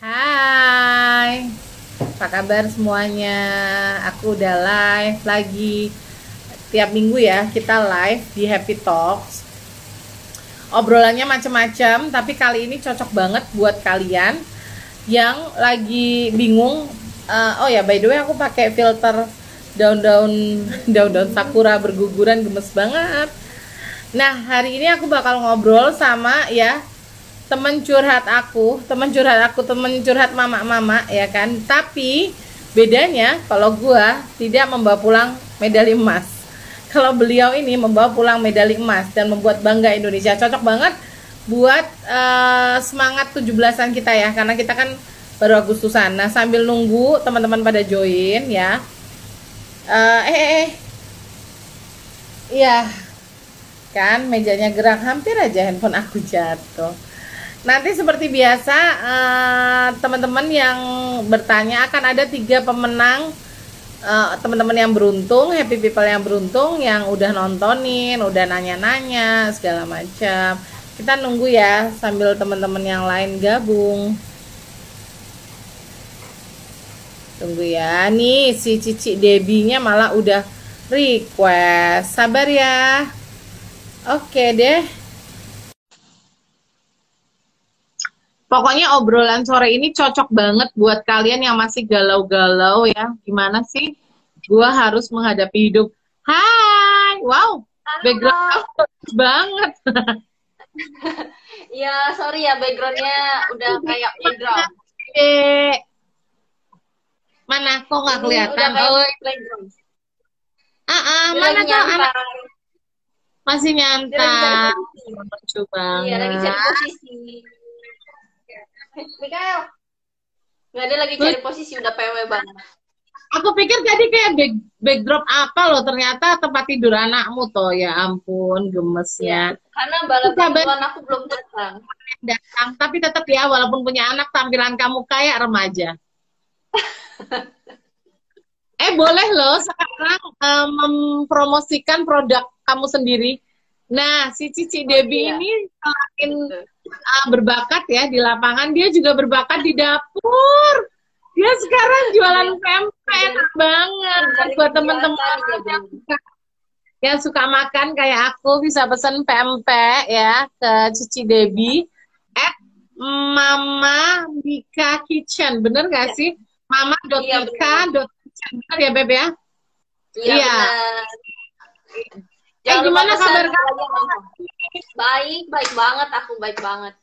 Hai, apa kabar semuanya? Aku udah live lagi tiap minggu ya kita live di Happy Talks. Obrolannya macam-macam, tapi kali ini cocok banget buat kalian yang lagi bingung. Uh, oh ya, by the way aku pakai filter daun-daun daun-daun sakura berguguran gemes banget. Nah, hari ini aku bakal ngobrol sama ya teman curhat aku, teman curhat aku, teman curhat mama-mama ya kan. Tapi bedanya kalau gua tidak membawa pulang medali emas. Kalau beliau ini membawa pulang medali emas dan membuat bangga Indonesia. Cocok banget buat uh, semangat 17-an kita ya karena kita kan baru Agustusan. Nah, sambil nunggu teman-teman pada join ya. Uh, eh, eh, eh. Iya. Kan mejanya gerak hampir aja handphone aku jatuh. Nanti seperti biasa uh, teman-teman yang bertanya akan ada tiga pemenang uh, teman-teman yang beruntung, happy people yang beruntung yang udah nontonin, udah nanya-nanya segala macam. Kita nunggu ya sambil teman-teman yang lain gabung. Tunggu ya. Nih si Cici Debinya malah udah request. Sabar ya. Oke deh. Pokoknya obrolan sore ini cocok banget buat kalian yang masih galau-galau ya. Gimana sih? Gua harus menghadapi hidup. Hai, wow, background banget. Iya, sorry ya backgroundnya udah kayak playground. Mana kok nggak kelihatan? Oh, ah, ah mana kok anak masih nyantai. Banget. Iya, lagi cari posisi. Mikael. Nggak ada lagi cari posisi, udah PW banget. Aku pikir tadi kayak back, backdrop apa loh, ternyata tempat tidur anakmu toh. Ya ampun, gemesnya. Ya, karena balap bantuan aku belum datang. Datang, tapi tetap ya, walaupun punya anak, tampilan kamu kayak remaja. eh boleh loh sekarang um, mempromosikan produk kamu sendiri. Nah, si Cici oh, Debbie iya. ini selain uh, berbakat ya di lapangan, dia juga berbakat di dapur. Dia sekarang jualan pempek enak banget buat teman-teman yang suka, yang suka makan kayak aku bisa pesen pempek ya ke Cici Debbie at Mama Mika Kitchen, bener gak ya. sih? Mama dot iya, Mika Kitchen, bener ya Beb ya? Iya. iya. Eh gimana kabar kamu? Baik, baik banget aku, baik banget.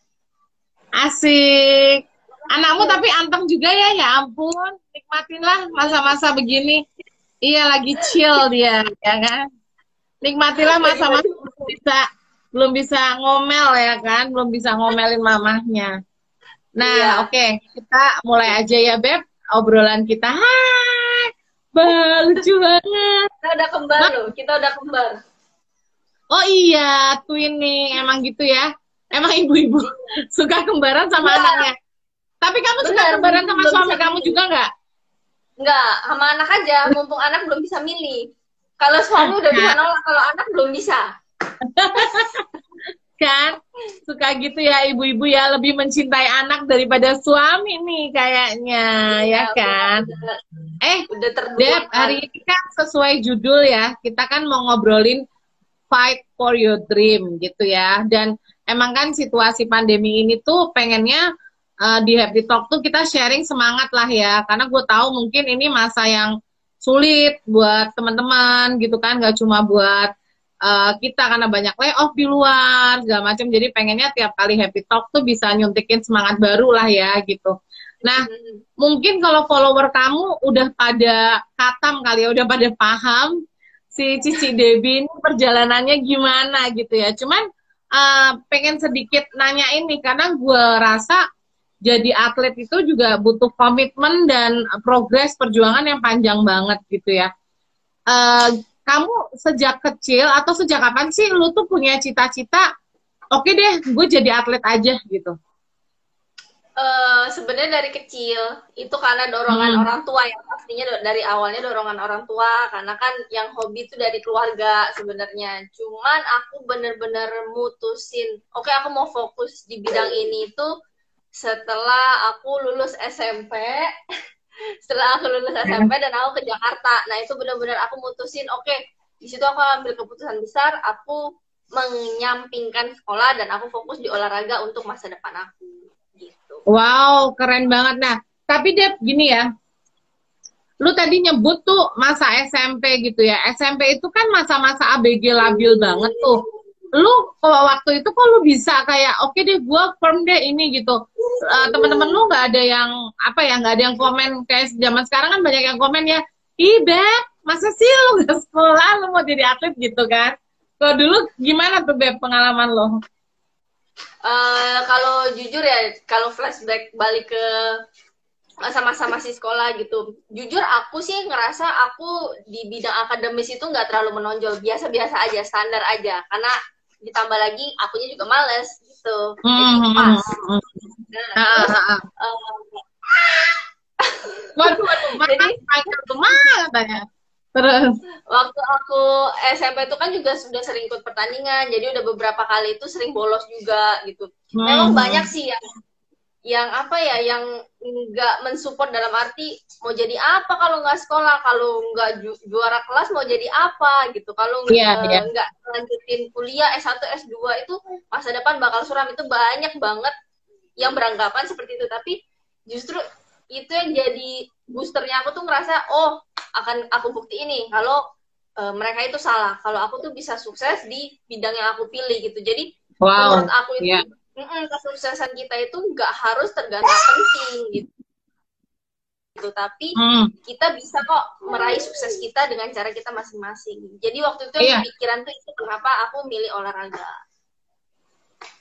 Asik. Anakmu tapi anteng juga ya, ya ampun. Nikmatinlah masa-masa begini. Iya lagi chill dia, ya kan? Nikmatilah masa-masa bisa belum bisa ngomel ya kan, belum bisa ngomelin mamahnya. Nah, iya. oke, okay. kita mulai aja ya, Beb. Obrolan kita. Hai. Bah, lucu banget. Kita udah kembar loh, kita udah kembar. Oh iya, twinning emang gitu ya. Emang ibu-ibu suka kembaran sama ya. anaknya. Tapi kamu Bener, suka kembaran sama suami kamu juga nggak? Nggak, sama anak aja. Mumpung anak belum bisa milih. Kalau suami udah bisa nolak, kalau anak belum bisa. kan suka gitu ya ibu-ibu ya lebih mencintai anak daripada suami nih kayaknya ya, ya kan udah, eh udah Deb hari ini kan sesuai judul ya kita kan mau ngobrolin fight for your dream gitu ya. Dan emang kan situasi pandemi ini tuh pengennya uh, di Happy Talk tuh kita sharing semangat lah ya. Karena gue tahu mungkin ini masa yang sulit buat teman-teman gitu kan, gak cuma buat uh, kita karena banyak layoff di luar segala macam. Jadi pengennya tiap kali Happy Talk tuh bisa nyuntikin semangat baru lah ya gitu. Nah, hmm. mungkin kalau follower kamu udah pada katam kali ya, udah pada paham si Cici Debi ini perjalanannya gimana gitu ya. Cuman uh, pengen sedikit nanya ini karena gue rasa jadi atlet itu juga butuh komitmen dan progres perjuangan yang panjang banget gitu ya. Uh, kamu sejak kecil atau sejak kapan sih lu tuh punya cita-cita? Oke okay deh, gue jadi atlet aja gitu. Uh, sebenarnya dari kecil itu karena dorongan hmm. orang tua yang pastinya dari awalnya dorongan orang tua karena kan yang hobi itu dari keluarga sebenarnya. Cuman aku bener-bener mutusin oke okay, aku mau fokus di bidang ini itu setelah aku lulus SMP setelah aku lulus SMP dan aku ke Jakarta. Nah itu benar-benar aku mutusin oke okay, di situ aku ambil keputusan besar aku menyampingkan sekolah dan aku fokus di olahraga untuk masa depan aku wow keren banget. Nah tapi Dep gini ya. Lu tadi nyebut tuh masa SMP gitu ya. SMP itu kan masa-masa ABG labil banget tuh. Lu kalau waktu itu kok lu bisa kayak oke okay deh gue firm deh ini gitu. Uh, teman-teman lu nggak ada yang apa ya nggak ada yang komen. Kayak zaman sekarang kan banyak yang komen ya ih beb masa sih lu gak sekolah? Lu mau jadi atlet gitu kan. Kalau dulu gimana tuh beb pengalaman lo uh, kalau jujur ya kalau flashback balik ke masa-masa masih sekolah gitu. Jujur aku sih ngerasa aku di bidang akademis itu nggak terlalu menonjol, biasa-biasa aja, standar aja. Karena ditambah lagi akunya juga males gitu jadi hmm, hmm, pas hmm, nah, uh, waduh waduh jadi tanya terus? Waktu aku SMP itu kan juga sudah sering ikut pertandingan jadi udah beberapa kali itu sering bolos juga gitu. Memang banyak sih yang yang apa ya yang nggak mensupport dalam arti mau jadi apa kalau nggak sekolah kalau nggak ju juara kelas mau jadi apa gitu. Kalau yeah, nggak yeah. lanjutin kuliah S1 S2 itu masa depan bakal suram. Itu banyak banget yang beranggapan seperti itu. Tapi justru itu yang jadi boosternya aku tuh ngerasa oh akan aku bukti ini kalau uh, mereka itu salah kalau aku tuh bisa sukses di bidang yang aku pilih gitu jadi wow. menurut aku itu yeah mm kesuksesan kita itu nggak harus tergantung penting gitu gitu tapi hmm. kita bisa kok meraih sukses kita dengan cara kita masing-masing jadi waktu itu iya. pikiran tuh itu kenapa aku milih olahraga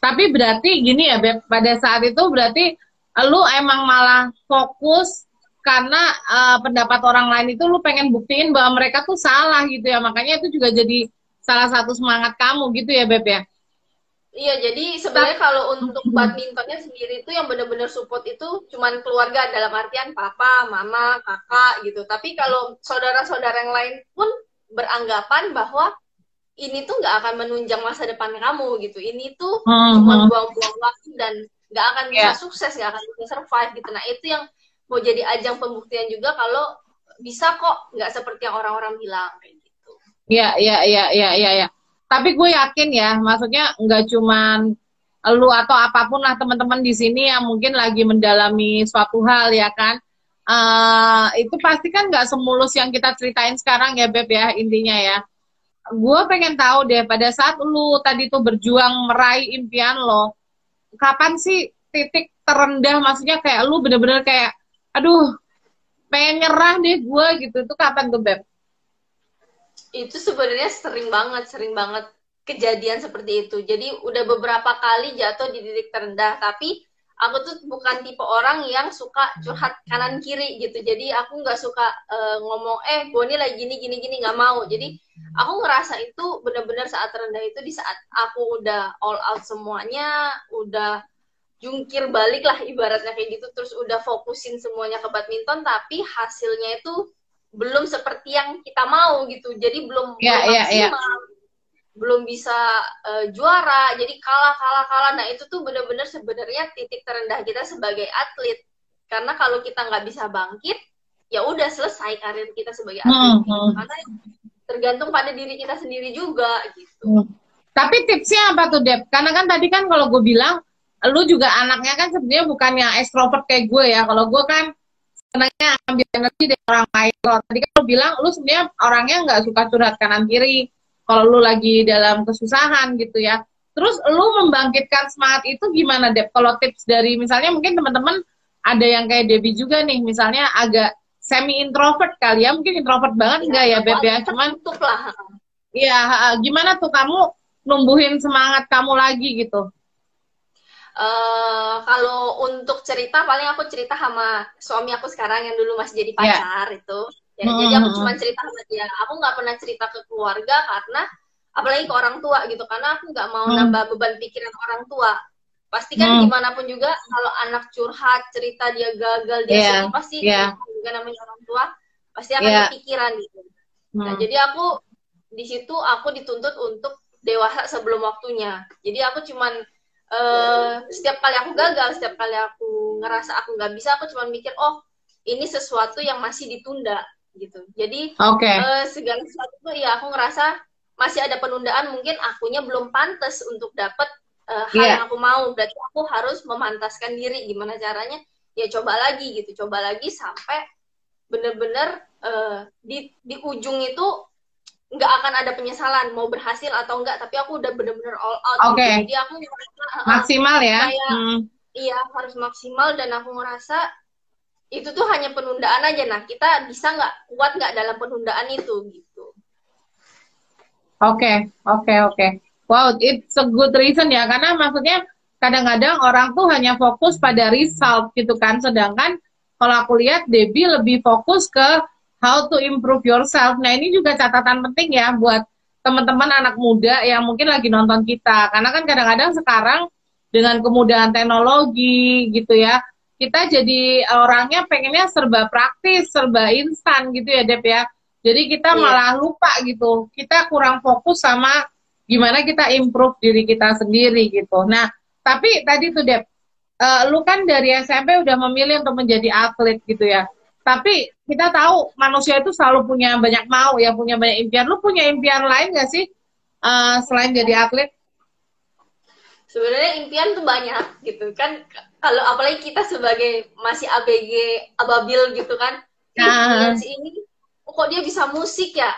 tapi berarti gini ya Beb, pada saat itu berarti lu emang malah fokus karena uh, pendapat orang lain itu lu pengen buktiin bahwa mereka tuh salah gitu ya makanya itu juga jadi salah satu semangat kamu gitu ya Beb ya Iya, jadi sebenarnya kalau untuk badmintonnya sendiri itu yang benar-benar support itu cuman keluarga dalam artian papa, mama, kakak gitu. Tapi kalau saudara-saudara yang lain pun beranggapan bahwa ini tuh nggak akan menunjang masa depan kamu gitu. Ini tuh uh-huh. cuma buang-buang waktu dan nggak akan bisa yeah. sukses, nggak akan bisa survive gitu. Nah itu yang mau jadi ajang pembuktian juga kalau bisa kok nggak seperti yang orang-orang bilang kayak gitu. Iya, iya, iya, iya, iya. Ya tapi gue yakin ya maksudnya nggak cuman lu atau apa pun lah teman-teman di sini yang mungkin lagi mendalami suatu hal ya kan uh, itu pasti kan nggak semulus yang kita ceritain sekarang ya beb ya intinya ya gue pengen tahu deh pada saat lu tadi tuh berjuang meraih impian lo kapan sih titik terendah maksudnya kayak lu bener-bener kayak aduh pengen nyerah deh gue gitu itu kapan tuh beb itu sebenarnya sering banget, sering banget kejadian seperti itu. Jadi udah beberapa kali jatuh di titik terendah, tapi aku tuh bukan tipe orang yang suka curhat kanan kiri gitu. Jadi aku nggak suka uh, ngomong eh gue ini lagi gini gini gini nggak mau. Jadi aku ngerasa itu benar-benar saat terendah itu di saat aku udah all out semuanya, udah jungkir balik lah ibaratnya kayak gitu terus udah fokusin semuanya ke badminton tapi hasilnya itu belum seperti yang kita mau gitu jadi belum yeah, belum yeah, yeah. belum bisa uh, juara jadi kalah kalah kalah nah itu tuh benar-benar sebenarnya titik terendah kita sebagai atlet karena kalau kita nggak bisa bangkit ya udah selesai karir kita sebagai atlet gitu. hmm. karena tergantung pada diri kita sendiri juga gitu hmm. tapi tipsnya apa tuh Dep karena kan tadi kan kalau gue bilang lu juga anaknya kan sebenarnya bukan yang ekstrovert kayak gue ya kalau gue kan senangnya ambil energi dari orang lain. Kalau tadi kan lu bilang lu sebenarnya orangnya nggak suka curhat kanan kiri. Kalau lu lagi dalam kesusahan gitu ya. Terus lu membangkitkan semangat itu gimana deh? Kalau tips dari misalnya mungkin teman-teman ada yang kayak Debbie juga nih, misalnya agak semi introvert kali ya, mungkin introvert banget ya, enggak ya Beb ya, cuman lah. Iya, gimana tuh kamu numbuhin semangat kamu lagi gitu? Uh, kalau untuk cerita paling aku cerita sama suami aku sekarang yang dulu masih jadi ya. pacar yeah. itu. Ya, hmm. Jadi aku cuma cerita sama dia. Aku nggak pernah cerita ke keluarga karena apalagi ke orang tua gitu karena aku nggak mau hmm. nambah beban pikiran orang tua. Pasti kan hmm. gimana pun juga kalau anak curhat cerita dia gagal dia yeah. sedih pasti yeah. juga namanya orang tua pasti akan yeah. kepikiran gitu. Nah, hmm. Nah jadi aku di situ aku dituntut untuk dewasa sebelum waktunya. Jadi aku cuman uh, setiap kali aku gagal setiap kali aku ngerasa aku nggak bisa aku cuma mikir oh ini sesuatu yang masih ditunda gitu jadi okay. uh, segala sesuatu tuh ya aku ngerasa masih ada penundaan mungkin akunya belum pantas untuk dapat uh, hal yeah. yang aku mau berarti aku harus memantaskan diri gimana caranya ya coba lagi gitu coba lagi sampai bener-bener uh, di di ujung itu nggak akan ada penyesalan mau berhasil atau enggak tapi aku udah bener-bener all out okay. gitu. jadi aku ngerasa maksimal ya kayak, hmm. iya harus maksimal dan aku ngerasa itu tuh hanya penundaan aja nah kita bisa nggak kuat nggak dalam penundaan itu gitu oke okay, oke okay, oke okay. wow it's a good reason ya karena maksudnya kadang-kadang orang tuh hanya fokus pada result gitu kan sedangkan kalau aku lihat Debbie lebih fokus ke how to improve yourself. Nah ini juga catatan penting ya buat teman-teman anak muda yang mungkin lagi nonton kita. Karena kan kadang-kadang sekarang dengan kemudahan teknologi gitu ya, kita jadi orangnya pengennya serba praktis, serba instan gitu ya Dep ya. Jadi kita yeah. malah lupa gitu. Kita kurang fokus sama gimana kita improve diri kita sendiri gitu. Nah, tapi tadi tuh Dep, uh, lu kan dari SMP udah memilih untuk menjadi atlet gitu ya. Tapi kita tahu manusia itu selalu punya banyak mau ya, punya banyak impian. Lu punya impian lain gak sih uh, selain jadi atlet? Sebenarnya impian tuh banyak gitu kan. Kalau apalagi kita sebagai masih ABG ababil gitu kan, nah. si ini, oh, kok dia bisa musik ya?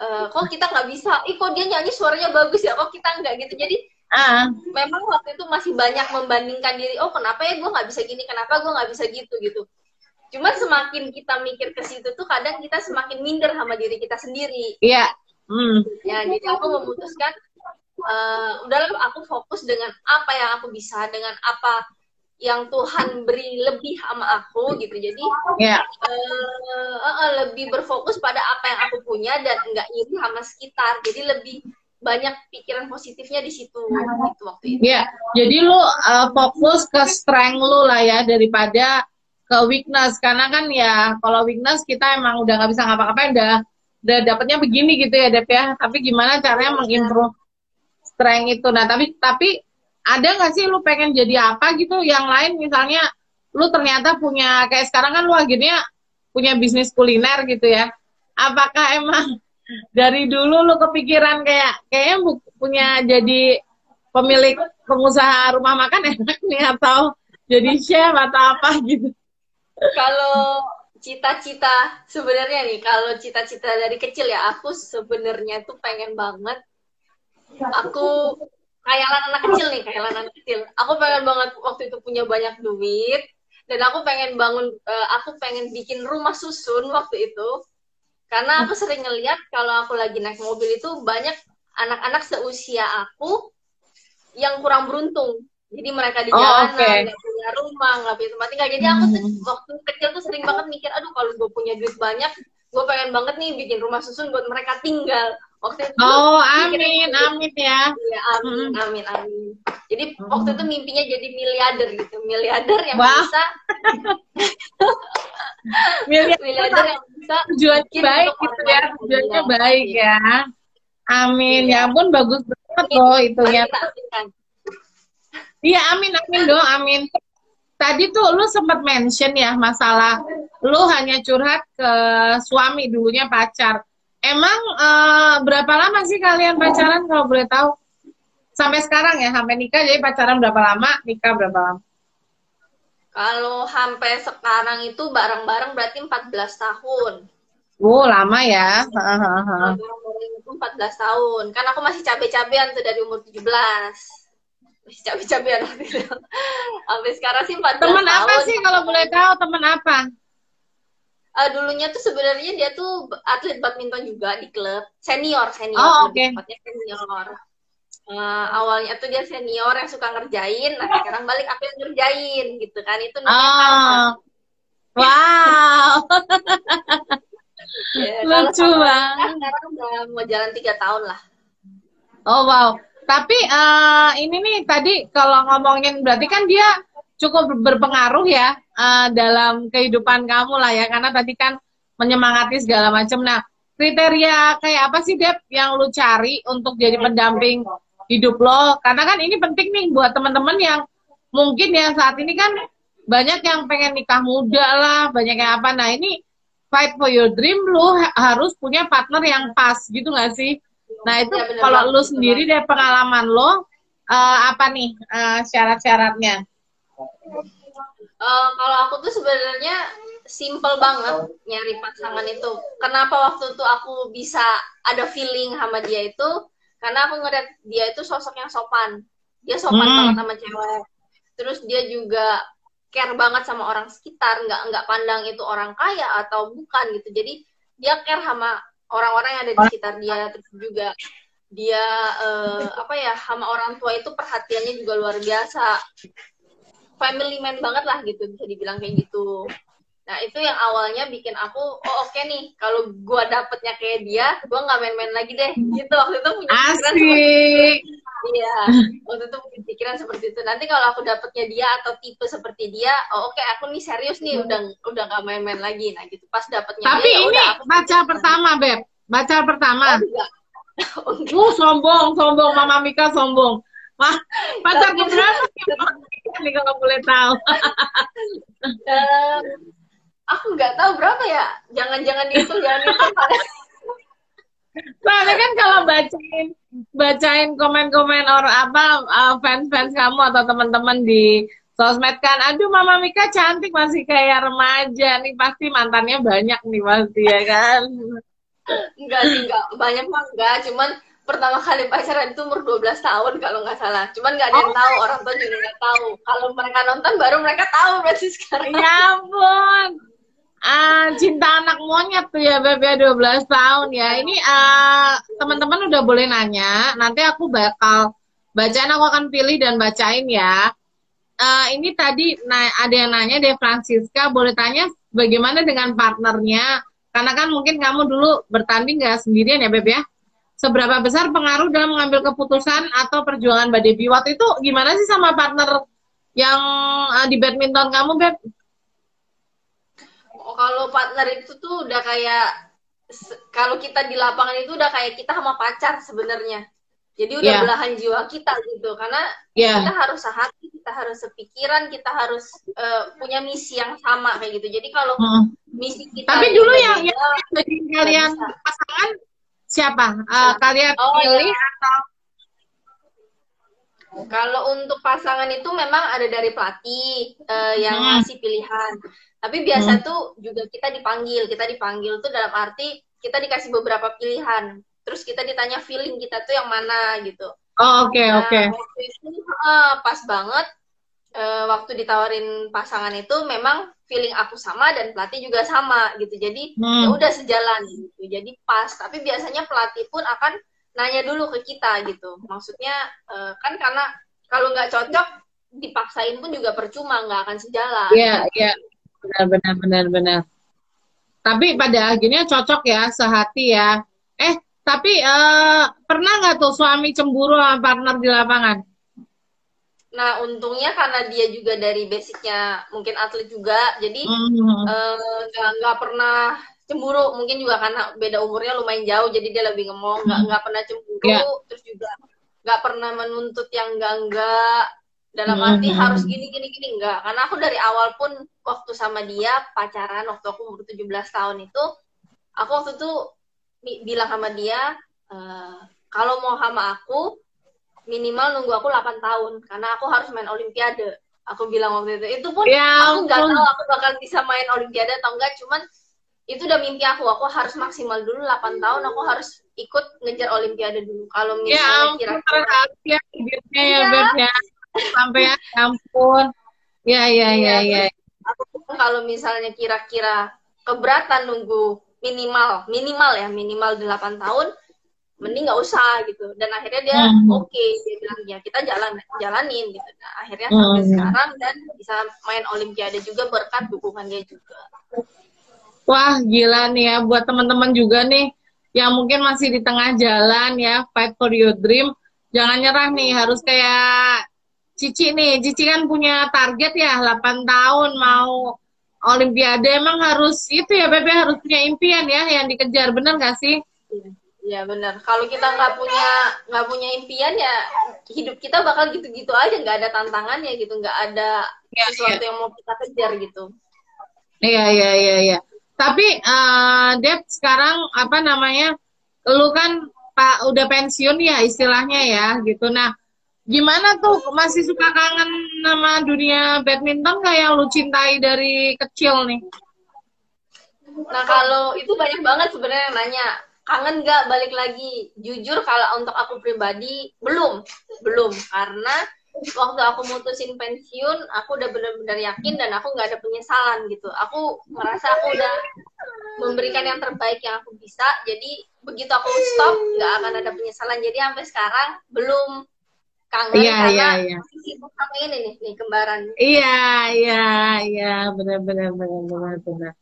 Uh, kok kita nggak bisa? Ih kok dia nyanyi suaranya bagus ya? Kok kita nggak gitu? Jadi uh. memang waktu itu masih banyak membandingkan diri. Oh kenapa ya gue nggak bisa gini? Kenapa gue nggak bisa gitu gitu? Cuman semakin kita mikir ke situ tuh kadang kita semakin minder sama diri kita sendiri. Iya. Hmm. Ya, jadi aku memutuskan uh, udahlah aku fokus dengan apa yang aku bisa, dengan apa yang Tuhan beri lebih sama aku gitu. Jadi yeah. uh, uh, uh, lebih berfokus pada apa yang aku punya dan enggak iri sama sekitar. Jadi lebih banyak pikiran positifnya di situ gitu waktu itu. Iya. Jadi lu uh, fokus ke strength lu lah ya daripada ke weakness karena kan ya kalau weakness kita emang udah nggak bisa ngapa-ngapain udah udah dapetnya begini gitu ya Dep ya. Tapi gimana caranya mengimprove strength itu. Nah tapi tapi ada nggak sih lu pengen jadi apa gitu? Yang lain misalnya lu ternyata punya kayak sekarang kan lu akhirnya punya bisnis kuliner gitu ya. Apakah emang dari dulu lu kepikiran kayak kayaknya punya jadi pemilik pengusaha rumah makan enak nih atau jadi chef atau apa gitu kalau cita-cita sebenarnya nih kalau cita-cita dari kecil ya aku sebenarnya tuh pengen banget aku kayalan anak kecil nih kayalan anak kecil. Aku pengen banget waktu itu punya banyak duit dan aku pengen bangun uh, aku pengen bikin rumah susun waktu itu. Karena aku sering ngeliat kalau aku lagi naik mobil itu banyak anak-anak seusia aku yang kurang beruntung jadi mereka di oh, jalanan oh, okay. punya rumah nggak punya tempat. Tinggal jadi aku tuh hmm. waktu kecil tuh sering banget mikir aduh kalau gue punya duit banyak gue pengen banget nih bikin rumah susun buat mereka tinggal. Waktu itu oh amin amin ya. Ya amin hmm. amin amin. Jadi waktu itu mimpinya jadi miliarder gitu. Miliarder yang wow. bisa. Miliarder yang bisa tujuan baik gitu ya tujuannya baik ya. Amin. Ya, ya ampun bagus banget loh itu ya Iya, amin, amin dong, amin. Tadi tuh lu sempat mention ya masalah lu hanya curhat ke suami dulunya pacar. Emang uh, berapa lama sih kalian pacaran kalau boleh tahu? Sampai sekarang ya, sampai nikah jadi pacaran berapa lama, nikah berapa lama? Kalau sampai sekarang itu bareng-bareng berarti 14 tahun. Oh, lama ya. Hahaha. 14 tahun. Kan aku masih cabe-cabean tuh dari umur 17 cabai-cabai anak itu. Sampai sekarang sih 14 Teman apa sih kalau boleh tahu teman apa? Uh, dulunya tuh sebenarnya dia tuh atlet badminton juga di klub. Senior senior oh, oke. Okay. senior. Uh, awalnya tuh dia senior yang suka ngerjain nah sekarang balik aku yang ngerjain gitu kan. Itu namanya oh. wow. Ya, lucu banget. sekarang udah mau jalan tiga tahun lah. Oh wow tapi uh, ini nih tadi kalau ngomongin berarti kan dia cukup berpengaruh ya uh, dalam kehidupan kamu lah ya karena tadi kan menyemangati segala macam. Nah, kriteria kayak apa sih Dep yang lu cari untuk jadi pendamping hidup lo? Karena kan ini penting nih buat teman-teman yang mungkin ya saat ini kan banyak yang pengen nikah muda lah banyak yang apa. Nah ini fight for your dream lo harus punya partner yang pas gitu gak sih nah itu ya, kalau lo sendiri dari pengalaman lo uh, apa nih uh, syarat-syaratnya uh, kalau aku tuh sebenarnya simple banget nyari pasangan itu. Kenapa waktu itu aku bisa ada feeling sama dia itu? Karena aku ngeliat dia itu sosok yang sopan. Dia sopan hmm. banget sama cewek. Terus dia juga care banget sama orang sekitar, nggak nggak pandang itu orang kaya atau bukan gitu. Jadi dia care sama orang-orang yang ada di sekitar dia. Terus juga dia uh, apa ya sama orang tua itu perhatiannya juga luar biasa. Family man banget lah gitu bisa dibilang kayak gitu. Nah itu yang awalnya bikin aku oh oke okay nih kalau gue dapetnya kayak dia gue nggak main-main lagi deh gitu. Waktu itu punya pikiran iya. Waktu itu pikiran seperti itu. Nanti kalau aku dapetnya dia atau tipe seperti dia oh oke okay, aku nih serius nih udah udah nggak main-main lagi. Nah gitu. Pas dapetnya tapi dia, ini udah, aku baca pertama beb. Baca pertama. Oh, uh sombong sombong. Mama Mika sombong. Wah, pacar berapa nih kalau boleh tahu? um, aku nggak tahu berapa ya. Jangan-jangan itu, jangan itu. Soalnya kan kalau bacain bacain komen-komen orang apa uh, fans-fans kamu atau teman-teman di sosmed kan, aduh Mama Mika cantik masih kayak remaja nih pasti mantannya banyak nih pasti ya kan? Enggak sih enggak banyak mah enggak, cuman pertama kali pacaran itu umur 12 tahun kalau nggak salah. Cuman nggak ada yang tahu, orang tua juga nggak tahu. Kalau mereka nonton baru mereka tahu berarti sekarang. Ya ampun. Ah, cinta anak monyet tuh ya Beb ya 12 tahun ya. Ini uh, teman-teman udah boleh nanya. Nanti aku bakal bacain aku akan pilih dan bacain ya. Uh, ini tadi nah, ada yang nanya deh Francisca, boleh tanya bagaimana dengan partnernya? Karena kan mungkin kamu dulu bertanding nggak sendirian ya Beb ya? seberapa besar pengaruh dalam mengambil keputusan atau perjuangan Mbak Devi? Waktu itu gimana sih sama partner yang uh, di badminton kamu, Beb? Oh, kalau partner itu tuh udah kayak kalau kita di lapangan itu udah kayak kita sama pacar sebenarnya. Jadi udah yeah. belahan jiwa kita gitu karena yeah. kita harus sehati, kita harus sepikiran, kita harus uh, punya misi yang sama kayak gitu. Jadi kalau hmm. misi kita Tapi dulu yang yang jadi kalian pasangan Siapa? Uh, kalian oh, pilih ya. atau kalau untuk pasangan itu memang ada dari pelatih uh, yang hmm. ngasih pilihan. Tapi biasa hmm. tuh juga kita dipanggil. Kita dipanggil tuh dalam arti kita dikasih beberapa pilihan. Terus kita ditanya feeling kita tuh yang mana gitu. Oh oke okay, nah, oke. Okay. Waktu itu uh, pas banget uh, waktu ditawarin pasangan itu memang feeling aku sama dan pelatih juga sama gitu jadi hmm. ya udah sejalan gitu jadi pas tapi biasanya pelatih pun akan nanya dulu ke kita gitu. Maksudnya uh, kan karena kalau nggak cocok dipaksain pun juga percuma nggak akan sejalan. Iya iya. Benar benar benar benar. Tapi pada akhirnya cocok ya sehati ya. Eh tapi uh, pernah nggak tuh suami cemburu sama partner di lapangan? Nah, untungnya karena dia juga dari basicnya mungkin atlet juga, jadi mm-hmm. eh, nggak mm. uh, pernah cemburu. Mungkin juga karena beda umurnya lumayan jauh, jadi dia lebih ngemong, nggak mm. nggak pernah cemburu. Yeah. Terus juga nggak pernah menuntut yang enggak enggak dalam mm-hmm. arti harus gini gini gini enggak. Karena aku dari awal pun waktu sama dia pacaran waktu aku umur 17 tahun itu, aku waktu itu bilang sama dia, uh, kalau mau sama aku minimal nunggu aku 8 tahun karena aku harus main olimpiade aku bilang waktu itu itu pun ya, aku nggak tahu aku bakal bisa main olimpiade atau enggak cuman itu udah mimpi aku aku harus maksimal dulu 8 tahun aku harus ikut ngejar olimpiade dulu kalau ya misalnya ya, kira-kira ya, ya, ya, Beb, ya. sampai ya ampun ya ya ya ya, ya. aku kalau misalnya kira-kira keberatan nunggu minimal minimal ya minimal 8 tahun mending nggak usah gitu dan akhirnya dia hmm. oke okay, dia bilang ya kita jalan jalanin gitu nah, akhirnya hmm. sampai sekarang dan bisa main olimpiade juga berkat dukungan dia juga wah gila nih ya buat teman-teman juga nih yang mungkin masih di tengah jalan ya fight for your dream jangan nyerah nih harus kayak Cici nih Cici kan punya target ya 8 tahun mau Olimpiade emang harus itu ya Bebe harus punya impian ya yang dikejar bener gak sih? Iya Ya benar. Kalau kita nggak punya nggak punya impian ya hidup kita bakal gitu-gitu aja, nggak ada tantangannya gitu, nggak ada ya, sesuatu ya. yang mau kita kejar gitu. Iya iya iya iya. Tapi uh, Dep sekarang apa namanya? Lu kan Pak udah pensiun ya istilahnya ya gitu. Nah, gimana tuh masih suka kangen sama dunia badminton nggak yang lu cintai dari kecil nih? Nah kalau itu banyak banget sebenarnya nanya kangen gak balik lagi jujur kalau untuk aku pribadi belum belum karena waktu aku mutusin pensiun aku udah benar-benar yakin dan aku nggak ada penyesalan gitu. Aku merasa aku udah memberikan yang terbaik yang aku bisa. Jadi begitu aku stop nggak akan ada penyesalan. Jadi sampai sekarang belum kangen iya, karena iya, iya. sibuk sama ini nih nih kembaran. Iya iya iya. Benar benar benar benar benar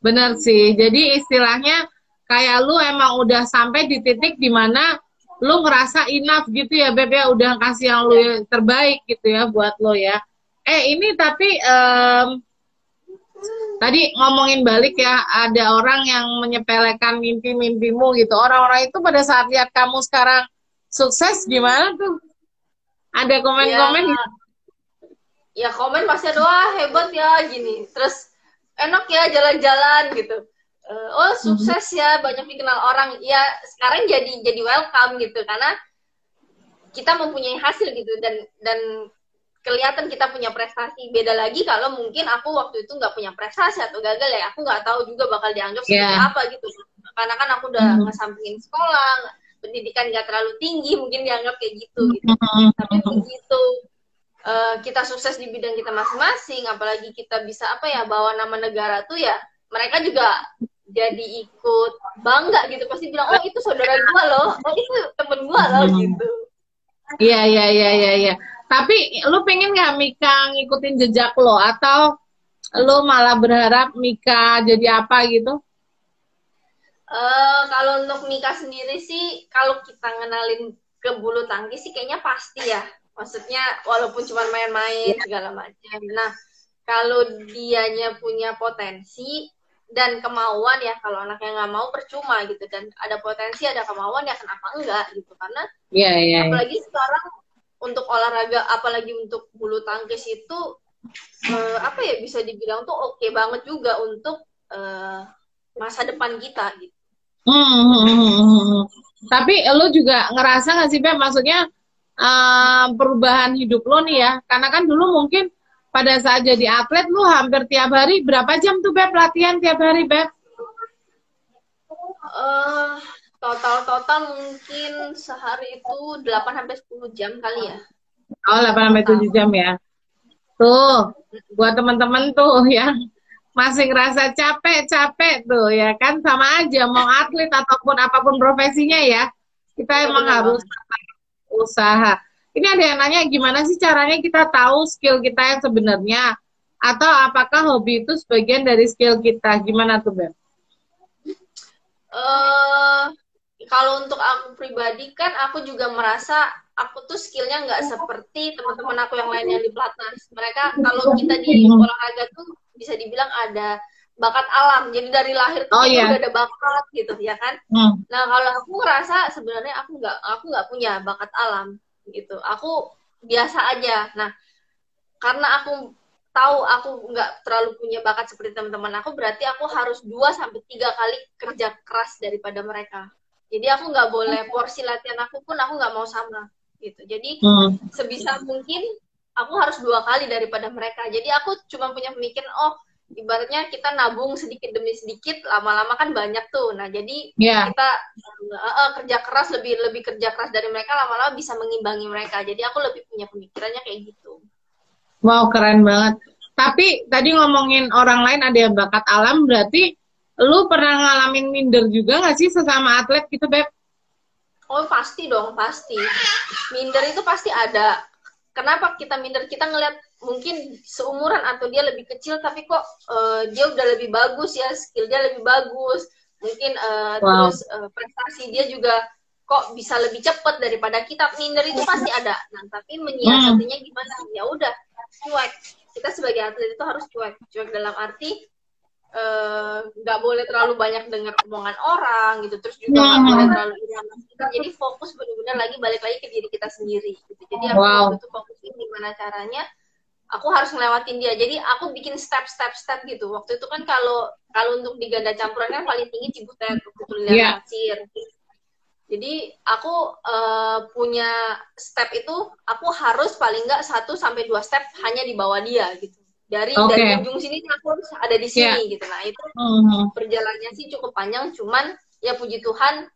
benar sih. Jadi istilahnya kayak lu emang udah sampai di titik di mana lu ngerasa enough gitu ya Beb ya udah kasih yang lu yang terbaik gitu ya buat lo ya. Eh ini tapi um, tadi ngomongin balik ya ada orang yang menyepelekan mimpi-mimpimu gitu. Orang-orang itu pada saat lihat kamu sekarang sukses gimana tuh? Ada komen-komen ya, ya komen pasti doa hebat ya gini. Terus enak ya jalan-jalan gitu uh, oh sukses ya banyak dikenal orang ya sekarang jadi jadi welcome gitu karena kita mempunyai hasil gitu dan dan kelihatan kita punya prestasi beda lagi kalau mungkin aku waktu itu nggak punya prestasi atau gagal ya aku nggak tahu juga bakal dianggap seperti yeah. apa gitu karena kan aku udah mm. ngesampingin sekolah pendidikan nggak terlalu tinggi mungkin dianggap kayak gitu gitu mm. tapi begitu uh, kita sukses di bidang kita masing-masing apalagi kita bisa apa ya bawa nama negara tuh ya mereka juga jadi ikut bangga gitu pasti bilang oh itu saudara gua loh. Oh itu temen gua loh hmm. gitu. Iya iya iya iya iya. Tapi lu pengen nggak Mika ngikutin jejak lo? Atau lu malah berharap Mika jadi apa gitu? Uh, kalau untuk Mika sendiri sih kalau kita ngenalin ke bulu tangkis sih kayaknya pasti ya. Maksudnya walaupun cuma main-main iya. segala macam. Nah kalau dianya punya potensi dan kemauan ya kalau anaknya nggak mau percuma gitu dan ada potensi ada kemauan ya kenapa enggak gitu. Karena yeah, yeah, yeah. apalagi sekarang untuk olahraga apalagi untuk bulu tangkis itu uh, apa ya bisa dibilang tuh oke okay banget juga untuk uh, masa depan kita gitu. Hmm, hmm, hmm, Tapi lo juga ngerasa nggak sih Beb? Maksudnya uh, perubahan hidup lo nih ya. Karena kan dulu mungkin pada saat jadi atlet lu hampir tiap hari berapa jam tuh Beb latihan tiap hari Beb? Uh, total total mungkin sehari itu 8 sampai 10 jam kali ya. Oh, 8 sampai 7 jam ya. Tuh, buat teman-teman tuh yang masih ngerasa capek-capek tuh ya kan sama aja mau atlet ataupun apa pun profesinya ya. Kita emang harus usaha ini ada yang nanya gimana sih caranya kita tahu skill kita yang sebenarnya atau apakah hobi itu sebagian dari skill kita? Gimana tuh, Beb? Uh, kalau untuk aku pribadi kan aku juga merasa aku tuh skillnya nggak seperti teman-teman aku yang lainnya di pelatnas. Mereka kalau kita di olahraga tuh bisa dibilang ada bakat alam. Jadi dari lahir tuh oh, iya. udah ada bakat gitu ya kan. Hmm. Nah kalau aku ngerasa sebenarnya aku nggak aku nggak punya bakat alam gitu. Aku biasa aja. Nah karena aku tahu aku nggak terlalu punya bakat seperti teman-teman aku berarti aku harus dua sampai tiga kali kerja keras daripada mereka. Jadi aku nggak boleh porsi latihan aku pun aku nggak mau sama gitu. Jadi hmm. sebisa mungkin aku harus dua kali daripada mereka. Jadi aku cuma punya pemikiran oh ibaratnya kita nabung sedikit demi sedikit lama-lama kan banyak tuh. Nah jadi yeah. kita uh, uh, kerja keras lebih lebih kerja keras dari mereka lama-lama bisa mengimbangi mereka. Jadi aku lebih punya pemikirannya kayak gitu. Wow keren banget. Tapi tadi ngomongin orang lain ada yang bakat alam berarti lu pernah ngalamin minder juga gak sih sesama atlet gitu beb? Oh pasti dong pasti. Minder itu pasti ada. Kenapa kita minder? Kita ngeliat mungkin seumuran atau dia lebih kecil tapi kok uh, dia udah lebih bagus ya skill dia lebih bagus. Mungkin uh, wow. terus uh, prestasi dia juga kok bisa lebih cepat daripada kita. Minder itu pasti ada. Nah tapi menyiasatinya gimana? Ya udah cuek. Kita sebagai atlet itu harus cuek. Cuek dalam arti eh, nggak uh, boleh terlalu banyak dengar omongan orang gitu. Terus juga nggak hmm. boleh terlalu jadi fokus benar-benar lagi balik lagi ke diri kita sendiri gitu. Jadi aku wow. itu fokusin gimana caranya aku harus ngelewatin dia jadi aku bikin step step step gitu waktu itu kan kalau kalau untuk di ganda campuran kan paling tinggi Cibutet betul yeah. Nasir jadi aku uh, punya step itu aku harus paling nggak satu sampai dua step hanya di bawah dia gitu dari okay. dari ujung sini aku harus ada di sini yeah. gitu nah itu uh-huh. perjalanannya sih cukup panjang cuman ya puji Tuhan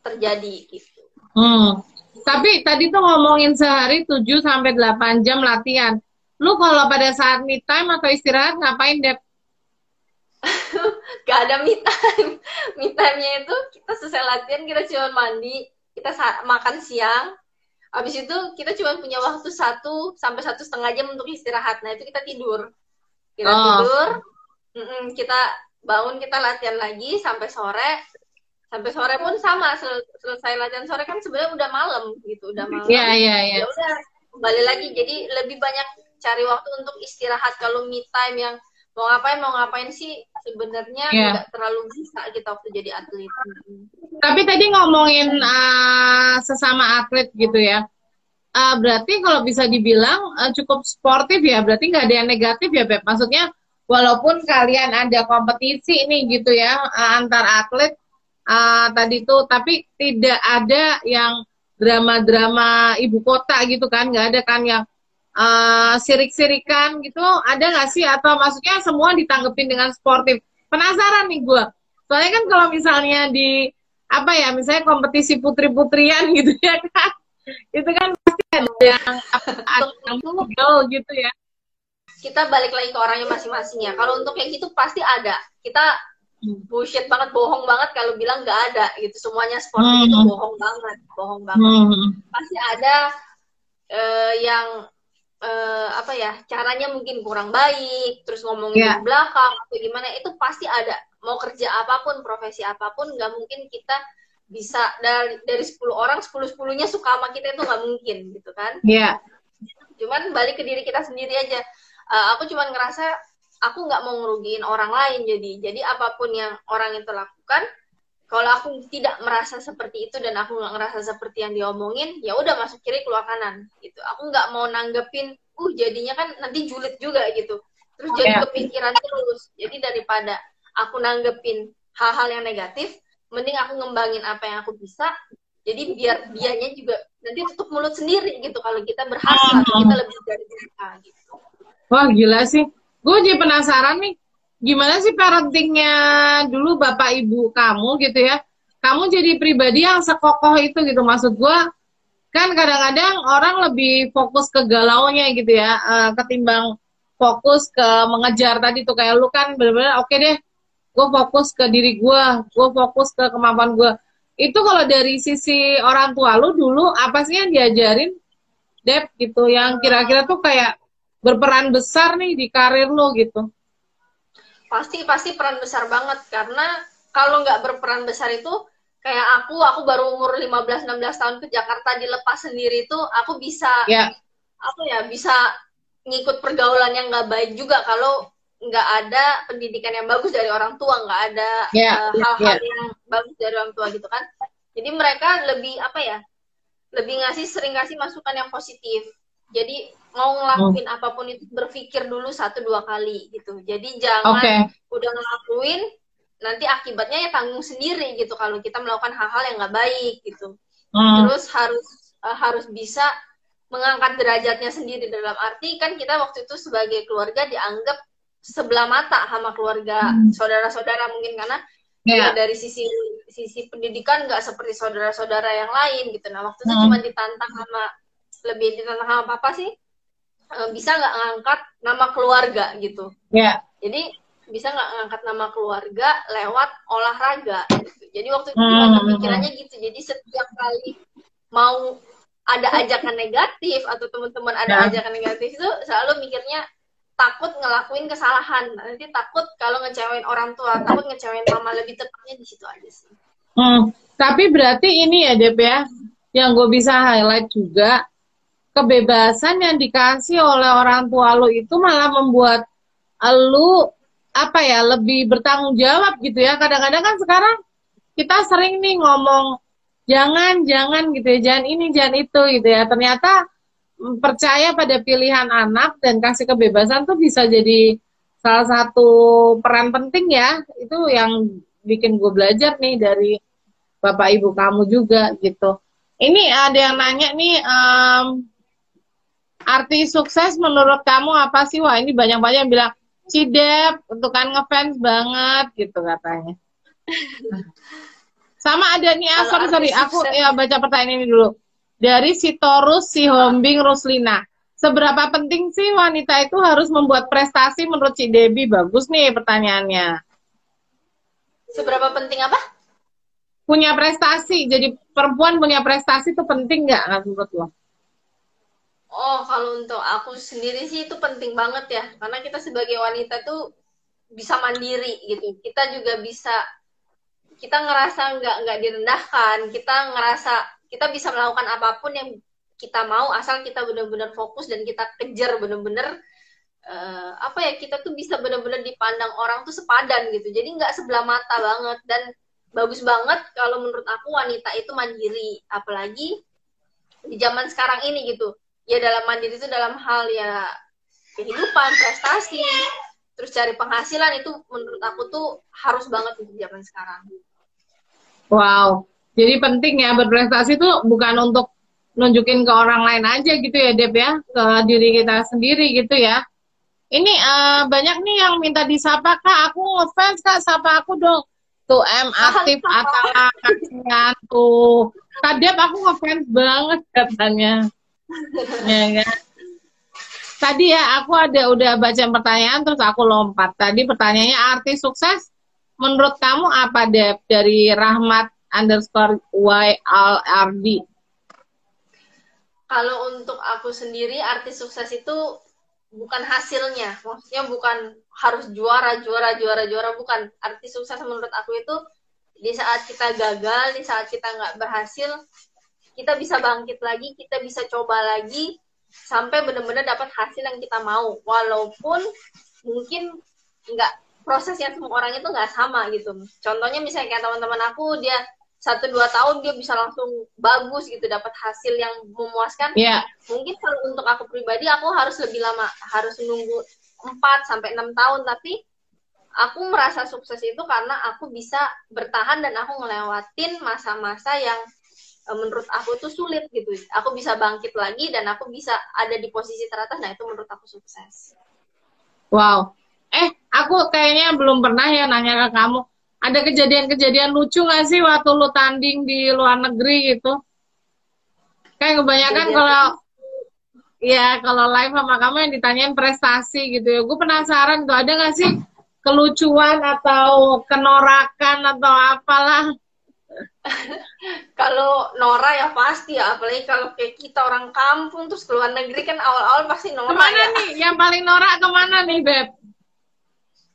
terjadi gitu. Hmm. Tapi tadi tuh ngomongin sehari 7 sampai 8 jam latihan Lu kalau pada saat me time atau istirahat ngapain, Dep? gak ada me time. Me time-nya itu kita selesai latihan, kita cuma mandi, kita makan siang. Habis itu kita cuma punya waktu satu sampai satu setengah jam untuk istirahat. Nah itu kita tidur. Kita oh. tidur, mm -mm, kita bangun, kita latihan lagi sampai sore. Sampai sore pun sama, sel selesai latihan sore kan sebenarnya udah malam gitu, udah malam. Iya, yeah, iya, yeah, iya. Yeah. Ya udah kembali lagi. Jadi lebih banyak cari waktu untuk istirahat kalau me time yang mau ngapain mau ngapain sih sebenarnya yeah. terlalu bisa kita waktu jadi atlet. Tapi tadi ngomongin uh, sesama atlet gitu ya. Uh, berarti kalau bisa dibilang uh, cukup sportif ya, berarti nggak ada yang negatif ya, Beb. Maksudnya walaupun kalian ada kompetisi ini gitu ya uh, antar atlet uh, tadi tuh, tapi tidak ada yang drama-drama ibu kota gitu kan, nggak ada kan yang uh, sirik-sirikan gitu ada nggak sih? Atau maksudnya semua ditanggepin dengan sportif? Penasaran nih gue soalnya kan kalau misalnya di apa ya misalnya kompetisi putri-putrian gitu ya kan? Itu kan pasti ada yang ada gitu ya. Kita balik lagi ke orangnya masing-masing ya. Kalau untuk yang gitu pasti ada. Kita bullshit banget bohong banget kalau bilang nggak ada gitu. Semuanya sport hmm. itu bohong banget bohong banget. Hmm. pasti ada uh, yang uh, apa ya caranya mungkin kurang baik terus ngomongin yeah. di belakang atau gimana itu pasti ada mau kerja apa pun profesi apa pun nggak mungkin kita bisa dari dari 10 orang 10 sepuluhnya suka sama kita itu nggak mungkin gitu kan Iya. Yeah. cuman balik ke diri kita sendiri aja uh, aku cuman ngerasa aku nggak mau ngerugiin orang lain jadi jadi apa pun yang orang itu lakukan kalau aku tidak merasa seperti itu dan aku nggak ngerasa seperti yang diomongin ya udah masuk kiri keluar kanan gitu. Aku nggak mau nanggepin uh jadinya kan nanti julid juga gitu. Terus jadi yeah. kepikiran terus. Jadi daripada aku nanggepin hal-hal yang negatif mending aku ngembangin apa yang aku bisa. Jadi biar dianya juga nanti tutup mulut sendiri gitu. Kalau kita berhasil atau kita lebih dari mereka gitu. Wah gila sih. Gue jadi penasaran nih gimana sih parentingnya dulu bapak ibu kamu gitu ya? Kamu jadi pribadi yang sekokoh itu gitu. Maksud gue kan kadang-kadang orang lebih fokus ke galaunya gitu ya. Uh, ketimbang fokus ke mengejar tadi tuh. Kayak lu kan bener-bener oke okay deh gue fokus ke diri gue gue fokus ke kemampuan gue itu kalau dari sisi orang tua lu dulu apa sih yang diajarin Dep gitu? Yang kira-kira tuh kayak berperan besar nih di karir lu gitu pasti pasti peran besar banget karena kalau nggak berperan besar itu kayak aku aku baru umur 15 16 tahun ke Jakarta dilepas sendiri itu aku bisa yeah. apa ya bisa ngikut pergaulan yang nggak baik juga kalau nggak ada pendidikan yang bagus dari orang tua nggak ada ya, ya, hal-hal yeah, yeah. yang bagus dari orang tua gitu kan jadi mereka lebih apa ya lebih ngasih sering ngasih masukan yang positif jadi mau ngelakuin hmm. apa pun itu berpikir dulu satu dua kali gitu jadi jangan okay. udah ngelakuin nanti akibatnya ya tanggung sendiri gitu kalau kita melakukan hal-hal yang nggak baik gitu hmm. terus harus uh, harus bisa mengangkat derajatnya sendiri dalam arti kan kita waktu itu sebagai keluarga dianggap sebelah mata sama keluarga hmm. saudara-saudara mungkin karena yeah. dari sisi sisi pendidikan nggak seperti saudara-saudara yang lain gitu nah waktu itu hmm. cuma ditantang sama lebih ditantang sama papa sih Eh, bisa nggak ngangkat nama keluarga gitu. Ya. Yeah. Jadi bisa nggak ngangkat nama keluarga lewat olahraga gitu. Jadi waktu itu hmm. pikirannya gitu. Jadi setiap kali mau ada ajakan negatif atau teman-teman ada yeah. ajakan negatif itu selalu mikirnya takut ngelakuin kesalahan. Nanti takut kalau ngecewain orang tua, takut ngecewain mama lebih tepatnya di situ aja sih. Hmm. Tapi berarti ini ya Dep ya, yang gue bisa highlight juga kebebasan yang dikasih oleh orang tua lu itu malah membuat lu apa ya lebih bertanggung jawab gitu ya. Kadang-kadang kan sekarang kita sering nih ngomong jangan jangan gitu ya, jangan ini jangan itu gitu ya. Ternyata mm, percaya pada pilihan anak dan kasih kebebasan tuh bisa jadi salah satu peran penting ya. Itu yang bikin gue belajar nih dari bapak ibu kamu juga gitu. Ini ada yang nanya nih um, arti sukses menurut kamu apa sih? Wah ini banyak-banyak yang bilang Cidep, untuk kan ngefans banget gitu katanya. Sama ada nih, ah, sorry, sorry, aku ya baca pertanyaan ini dulu. Dari si Torus, si Hombing, Ruslina. Seberapa penting sih wanita itu harus membuat prestasi menurut si Debbie? Bagus nih pertanyaannya. Seberapa penting apa? Punya prestasi. Jadi perempuan punya prestasi itu penting nggak menurut lo? Oh, kalau untuk aku sendiri sih itu penting banget ya, karena kita sebagai wanita tuh bisa mandiri gitu. Kita juga bisa, kita ngerasa nggak nggak direndahkan, kita ngerasa kita bisa melakukan apa pun yang kita mau asal kita benar-benar fokus dan kita kejar benar-benar uh, apa ya kita tuh bisa benar-benar dipandang orang tuh sepadan gitu. Jadi nggak sebelah mata banget. Dan bagus banget kalau menurut aku wanita itu mandiri, apalagi di zaman sekarang ini gitu ya dalam mandiri itu dalam hal ya kehidupan prestasi. Terus cari penghasilan itu menurut aku tuh harus banget untuk zaman sekarang. Wow. Jadi penting ya berprestasi itu bukan untuk nunjukin ke orang lain aja gitu ya Dep ya. Ke diri kita sendiri gitu ya. Ini uh, banyak nih yang minta disapa kak. Aku ngefans kak. Sapa aku dong. Tuh M aktif atau kasihan tuh kak Dep aku ngefans banget katanya ya kan? Tadi ya aku ada udah baca pertanyaan terus aku lompat. Tadi pertanyaannya arti sukses menurut kamu apa deh dari Rahmat underscore Y Al RD? Kalau untuk aku sendiri arti sukses itu bukan hasilnya, maksudnya bukan harus juara, juara, juara, juara, bukan. Arti sukses menurut aku itu di saat kita gagal, di saat kita nggak berhasil, kita bisa bangkit lagi kita bisa coba lagi sampai benar-benar dapat hasil yang kita mau. Walaupun mungkin nggak prosesnya semua orang itu nggak sama gitu. Contohnya misalnya kayak teman-teman aku dia satu dua tahun dia bisa langsung bagus gitu dapat hasil yang memuaskan. Yeah. mungkin kalau untuk aku pribadi aku harus lebih lama harus menunggu 4 sampai enam tahun. Tapi aku merasa sukses itu karena aku bisa bertahan dan aku ngelewatin masa-masa yang menurut aku tuh sulit gitu. Aku bisa bangkit lagi dan aku bisa ada di posisi teratas. Nah itu menurut aku sukses. Wow. Eh, aku kayaknya belum pernah ya nanya ke kamu. Ada kejadian-kejadian lucu gak sih waktu lu tanding di luar negeri gitu? Kayak kebanyakan kalau ya kalau live sama kamu yang ditanyain prestasi gitu ya. Gue penasaran tuh ada gak sih kelucuan atau kenorakan atau apalah kalau Nora ya pasti ya, apalagi kalau kayak kita orang kampung terus keluar negeri kan awal-awal pasti Nora. Ke mana ya. nih? Yang paling Nora ke mana nih Beb?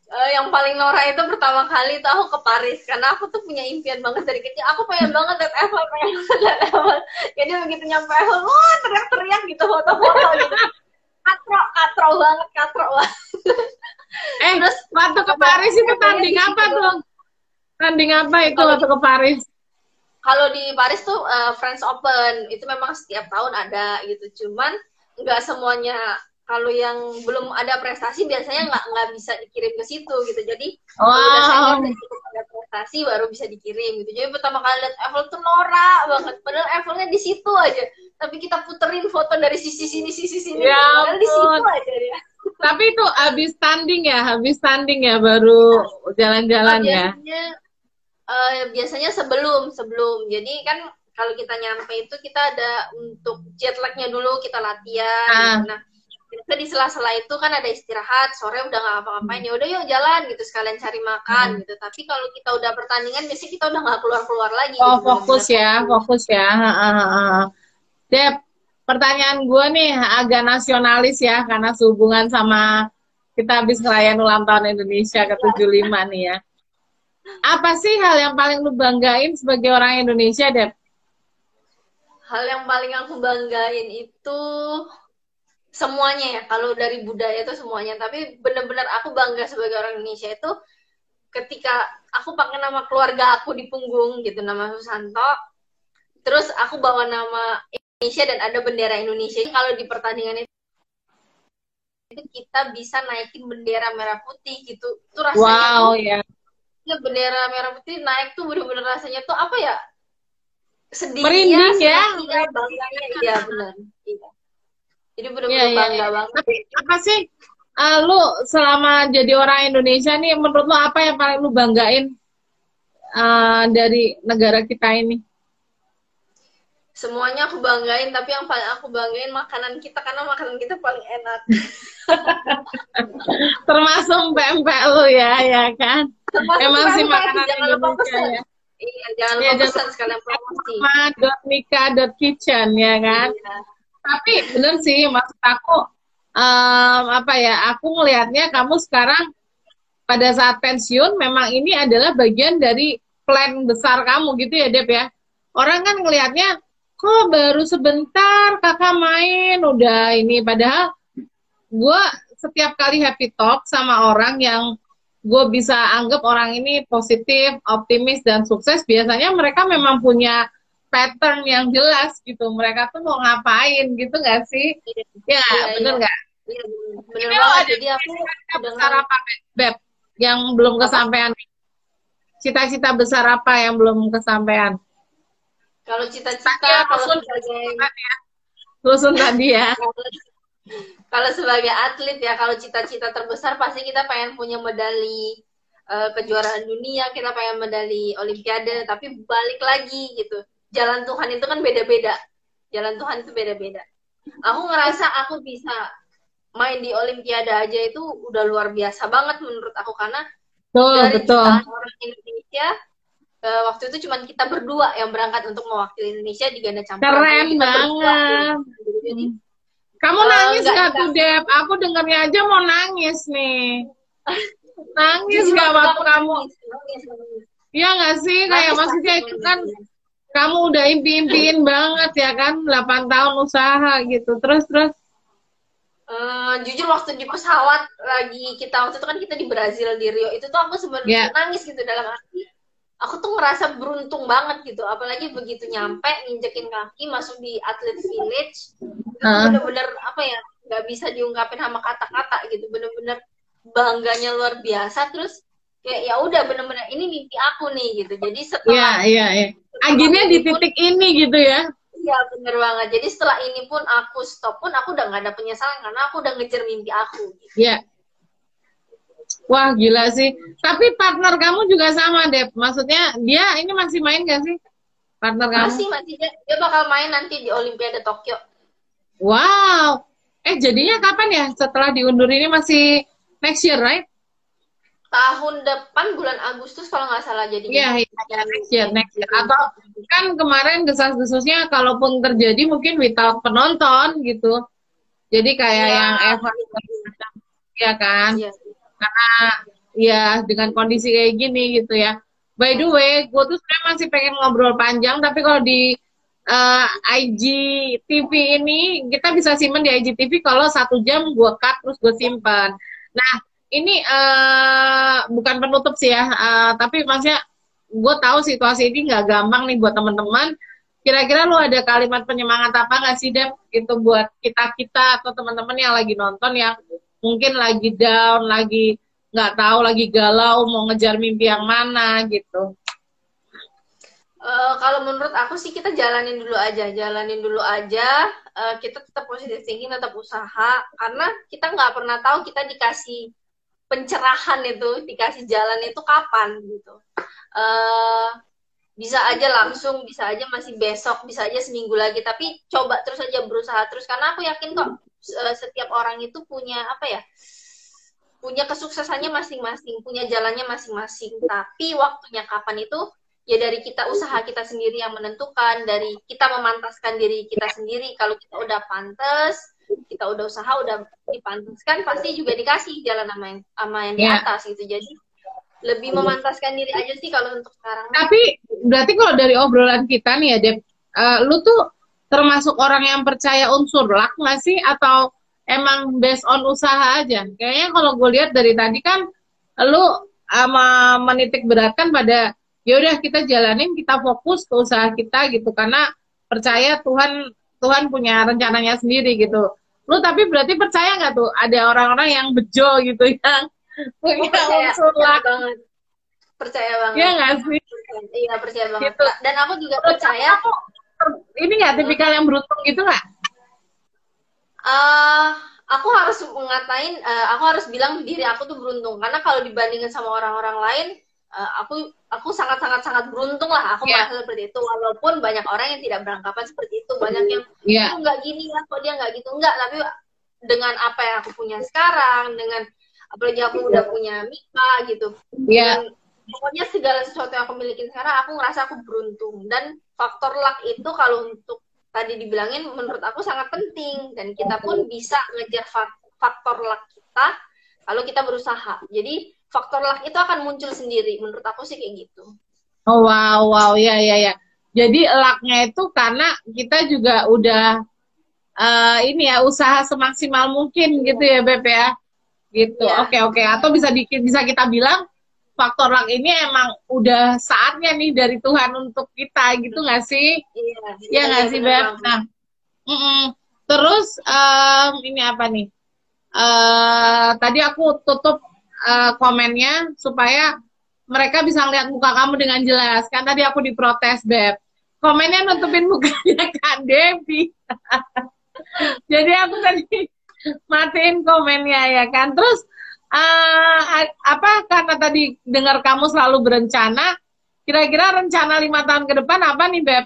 Uh, yang paling Nora itu pertama kali itu aku ke Paris karena aku tuh punya impian banget dari kecil. Aku pengen banget lihat Eiffel, pengen banget lihat Eiffel. Jadi begitu nyampe Eiffel, wah teriak-teriak gitu foto-foto gitu. Katro, katro banget, katro banget. eh, Terus waktu ke Paris itu tanding apa gitu. tuh? Tanding apa itu kalau waktu ke Paris? Kalau di Paris tuh uh, French Open itu memang setiap tahun ada gitu. Cuman nggak semuanya kalau yang belum ada prestasi biasanya nggak nggak bisa dikirim ke situ gitu. Jadi wow. udah cukup ada prestasi baru bisa dikirim gitu. Jadi pertama kali lihat Eiffel tuh norak banget. Padahal Eiffelnya di situ aja. Tapi kita puterin foto dari sisi sini sisi sini. Ya, di situ aja dia. Tapi itu habis standing ya, habis standing ya baru jalan-jalan ya uh, biasanya sebelum sebelum. Jadi kan kalau kita nyampe itu kita ada untuk jet lagnya dulu kita latihan. Ah. nah kita di sela-sela itu kan ada istirahat sore udah nggak apa-apain ya udah yuk jalan gitu sekalian cari makan hmm. gitu. Tapi kalau kita udah pertandingan biasanya kita udah nggak keluar-keluar lagi. Oh gitu, fokus ya fokus. ya. Dep pertanyaan gue nih agak nasionalis ya karena sehubungan sama kita habis ngerayain ulang tahun Indonesia ke 75 nih ya apa sih hal yang paling lu banggain sebagai orang Indonesia, Dep? Hal yang paling aku banggain itu semuanya ya. Kalau dari budaya itu semuanya. Tapi benar-benar aku bangga sebagai orang Indonesia itu ketika aku pakai nama keluarga aku di punggung gitu nama Susanto. Terus aku bawa nama Indonesia dan ada bendera Indonesia. Kalau di pertandingan itu kita bisa naikin bendera merah putih gitu. Itu rasanya wow ya ya bendera merah putih naik tuh bener-bener rasanya tuh apa ya sedih merinding ya, ya bangganya iya benar iya jadi benar-benar ya, ya, bangga ya. banget. Tapi apa sih uh, lu selama jadi orang Indonesia nih menurut lu apa yang paling lu banggain uh, dari negara kita ini? Semuanya aku banggain, tapi yang paling aku banggain makanan kita karena makanan kita paling enak. Termasuk pempek lu ya, ya kan? Termasuk Emang sih makanan jangan lupa pesan. Ya? Iya, jangan lupa ya, pesan sekalian promosi. Kitchen ya kan? Iya tapi bener sih maksud aku um, apa ya aku melihatnya kamu sekarang pada saat pensiun memang ini adalah bagian dari plan besar kamu gitu ya Dep ya orang kan ngelihatnya kok baru sebentar kakak main udah ini padahal gue setiap kali happy talk sama orang yang gue bisa anggap orang ini positif, optimis dan sukses biasanya mereka memang punya pattern yang jelas gitu. Mereka tuh mau ngapain gitu nggak sih? Iya, ya iya, bener iya. nggak? Iya. bener. Ada jadi aku besar apa beb? Yang belum kesampaian. Cita-cita besar apa yang belum kesampaian? Kalau cita-cita kalau sebagai ya. Lusun tadi ya kalau sebagai atlet ya kalau cita-cita terbesar pasti kita pengen punya medali uh, kejuaraan dunia kita pengen medali olimpiade tapi balik lagi gitu jalan Tuhan itu kan beda-beda. Jalan Tuhan itu beda-beda. Aku ngerasa aku bisa main di Olimpiade aja itu udah luar biasa banget menurut aku karena betul, dari betul. orang Indonesia uh, waktu itu cuma kita berdua yang berangkat untuk mewakili Indonesia di ganda campuran. Keren banget. Jadi, kamu uh, nangis gak tuh Dep? Aku dengarnya aja mau nangis nih. nangis gak waktu kamu? Iya gak sih? Kayak maksudnya itu kan kamu udah impi-impiin banget ya kan 8 tahun usaha gitu terus terus uh, jujur waktu di pesawat lagi kita waktu itu kan kita di Brazil di Rio itu tuh aku sebenarnya yeah. nangis gitu dalam hati aku tuh ngerasa beruntung banget gitu apalagi begitu nyampe nginjekin kaki masuk di atlet village uh. bener-bener apa ya nggak bisa diungkapin sama kata-kata gitu bener-bener bangganya luar biasa terus kayak ya udah bener-bener ini mimpi aku nih gitu. Jadi setelah iya iya iya. Akhirnya di titik pun, ini gitu ya? Iya bener banget. Jadi setelah ini pun aku stop pun aku udah nggak ada penyesalan karena aku udah ngejar mimpi aku. Gitu. iya Wah gila sih. Tapi partner kamu juga sama deh. Maksudnya dia ini masih main gak sih? Partner kamu? Masih masih dia, dia bakal main nanti di Olimpiade Tokyo. Wow. Eh jadinya kapan ya? Setelah diundur ini masih next year, right? tahun depan bulan Agustus kalau nggak salah jadi Iya, ya, next year, next year. Atau kan kemarin desas-desusnya kalaupun terjadi mungkin without penonton gitu. Jadi kayak ya. yang Eva ya kan. Ya. Karena ya dengan kondisi kayak gini gitu ya. By the way, gue tuh sebenarnya masih pengen ngobrol panjang, tapi kalau di uh, IGTV ini kita bisa simpen di IGTV kalau satu jam gue cut terus gue simpan. Nah, ini uh, bukan penutup sih ya, uh, tapi maksudnya gue tahu situasi ini nggak gampang nih buat teman-teman. Kira-kira lu ada kalimat penyemangat apa nggak sih, Dep? Gitu buat kita-kita atau teman-teman yang lagi nonton yang mungkin lagi down, lagi nggak tahu, lagi galau, mau ngejar mimpi yang mana gitu. Uh, kalau menurut aku sih kita jalanin dulu aja, jalanin dulu aja. Uh, kita tetap positif thinking, tetap usaha. Karena kita nggak pernah tahu kita dikasih pencerahan itu dikasih jalan itu kapan gitu uh, bisa aja langsung bisa aja masih besok bisa aja seminggu lagi tapi coba terus aja berusaha terus karena aku yakin kok setiap orang itu punya apa ya punya kesuksesannya masing-masing punya jalannya masing-masing. Tapi waktunya kapan itu ya dari kita usaha kita sendiri yang menentukan dari kita memantaskan diri kita sendiri. Kalau kita udah pantas kita udah usaha udah dipantaskan pasti juga dikasih jalan sama yang sama yang di iya. atas gitu. Jadi lebih memantaskan diri aja sih kalau untuk sekarang. Tapi berarti kalau dari obrolan kita nih ya Dep uh, lu tuh termasuk orang yang percaya unsur luck nggak sih atau emang based on usaha aja. Kayaknya kalau gue lihat dari tadi kan lu sama menitik beratkan pada ya udah kita jalanin, kita fokus ke usaha kita gitu karena percaya Tuhan Tuhan punya rencananya sendiri gitu. Lu tapi berarti percaya nggak tuh ada orang-orang yang bejo gitu yang punya percaya, unsur percaya banget. Percaya banget. Iya nggak sih? Iya percaya banget. Gitu. Dan aku juga percaya. Aku, ini nggak tipikal yang beruntung gitu nggak? uh, aku harus mengatain uh, aku harus bilang diri aku tuh beruntung karena kalau dibandingkan sama orang-orang lain uh, aku aku sangat sangat sangat beruntung lah aku yeah. merasa seperti itu walaupun banyak orang yang tidak beranggapan seperti itu banyak yang yeah. oh, nggak gini ya kok dia nggak gitu nggak tapi dengan apa yang aku punya sekarang dengan apalagi aku udah punya Mika gitu yeah. Dan, pokoknya segala sesuatu yang aku miliki sekarang aku ngerasa aku beruntung dan faktor luck itu kalau untuk tadi dibilangin menurut aku sangat penting dan kita pun bisa ngejar faktor luck kita kalau kita berusaha. Jadi faktor luck itu akan muncul sendiri. Menurut aku sih kayak gitu. Oh wow wow ya ya ya. Jadi lucknya itu karena kita juga udah uh, ini ya usaha semaksimal mungkin gitu ya Beb ya. Gitu. Iya. Oke ya. oke. Okay, okay. Atau bisa di, bisa kita bilang faktor luck ini emang udah saatnya nih dari Tuhan untuk kita gitu nggak sih? Iya. Iya nggak iya, sih Beb? Nah, mm -mm. terus um, ini apa nih? Uh, tadi aku tutup uh, komennya supaya mereka bisa ngeliat muka kamu dengan jelas. Kan tadi aku diprotes Beb. Komennya nutupin mukanya Kak Devi. Jadi aku tadi matiin komennya ya kan. Terus uh, apa karena tadi dengar kamu selalu berencana, kira-kira rencana lima tahun ke depan apa nih beb?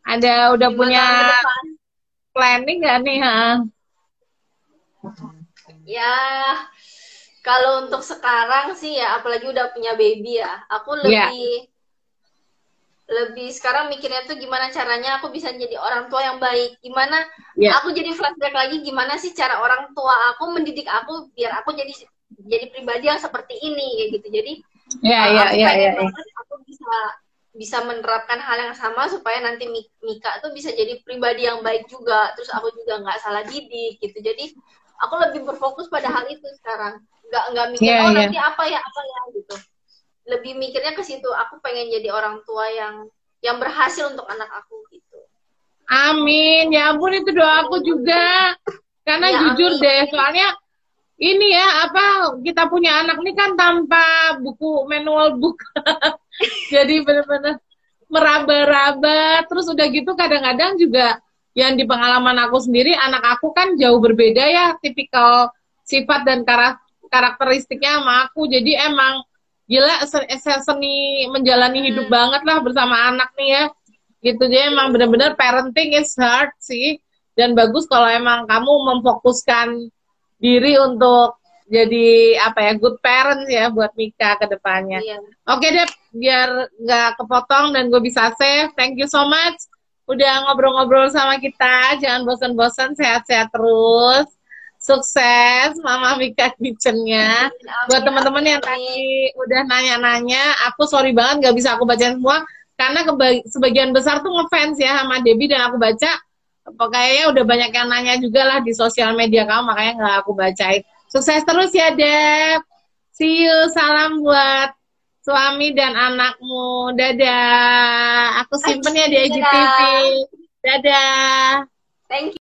Ada udah punya planning gak nih? Ha? Ya, kalau untuk sekarang sih ya, apalagi udah punya baby ya, aku ya. lebih yeah lebih sekarang mikirnya tuh gimana caranya aku bisa jadi orang tua yang baik gimana yeah. aku jadi flashback lagi gimana sih cara orang tua aku mendidik aku biar aku jadi jadi pribadi yang seperti ini kayak gitu jadi yeah, uh, yeah, yeah, yeah, yeah. aku bisa bisa menerapkan hal yang sama supaya nanti Mika tuh bisa jadi pribadi yang baik juga terus aku juga nggak salah didik gitu jadi aku lebih berfokus pada hal itu sekarang nggak nggak mikir yeah, oh yeah. nanti apa ya apa ya gitu lebih mikirnya ke situ aku pengen jadi orang tua yang yang berhasil untuk anak aku gitu. Amin. Ya ampun itu doa aku juga. Karena ya, jujur amin. deh soalnya ini ya apa kita punya anak ini kan tanpa buku manual book. Jadi benar-benar meraba-raba. Terus udah gitu kadang-kadang juga yang di pengalaman aku sendiri anak aku kan jauh berbeda ya tipikal sifat dan karakteristiknya sama aku. Jadi emang gila seni menjalani hmm. hidup banget lah bersama anak nih ya gitu jadi emang bener-bener parenting is hard sih dan bagus kalau emang kamu memfokuskan diri untuk jadi apa ya good parents ya buat Mika ke depannya. Iya. Oke deh, biar nggak kepotong dan gue bisa save. Thank you so much udah ngobrol-ngobrol sama kita. Jangan bosan-bosan, sehat-sehat terus sukses Mama Mika Kitchennya. Buat teman-teman yang tadi udah nanya-nanya, aku sorry banget nggak bisa aku bacain semua karena sebagian besar tuh ngefans ya sama Debbie dan aku baca kayaknya udah banyak yang nanya juga lah di sosial media kamu makanya nggak aku bacain. Sukses terus ya Deb. See you. Salam buat suami dan anakmu. Dadah. Aku simpen ya di IGTV. Dadah. Thank you.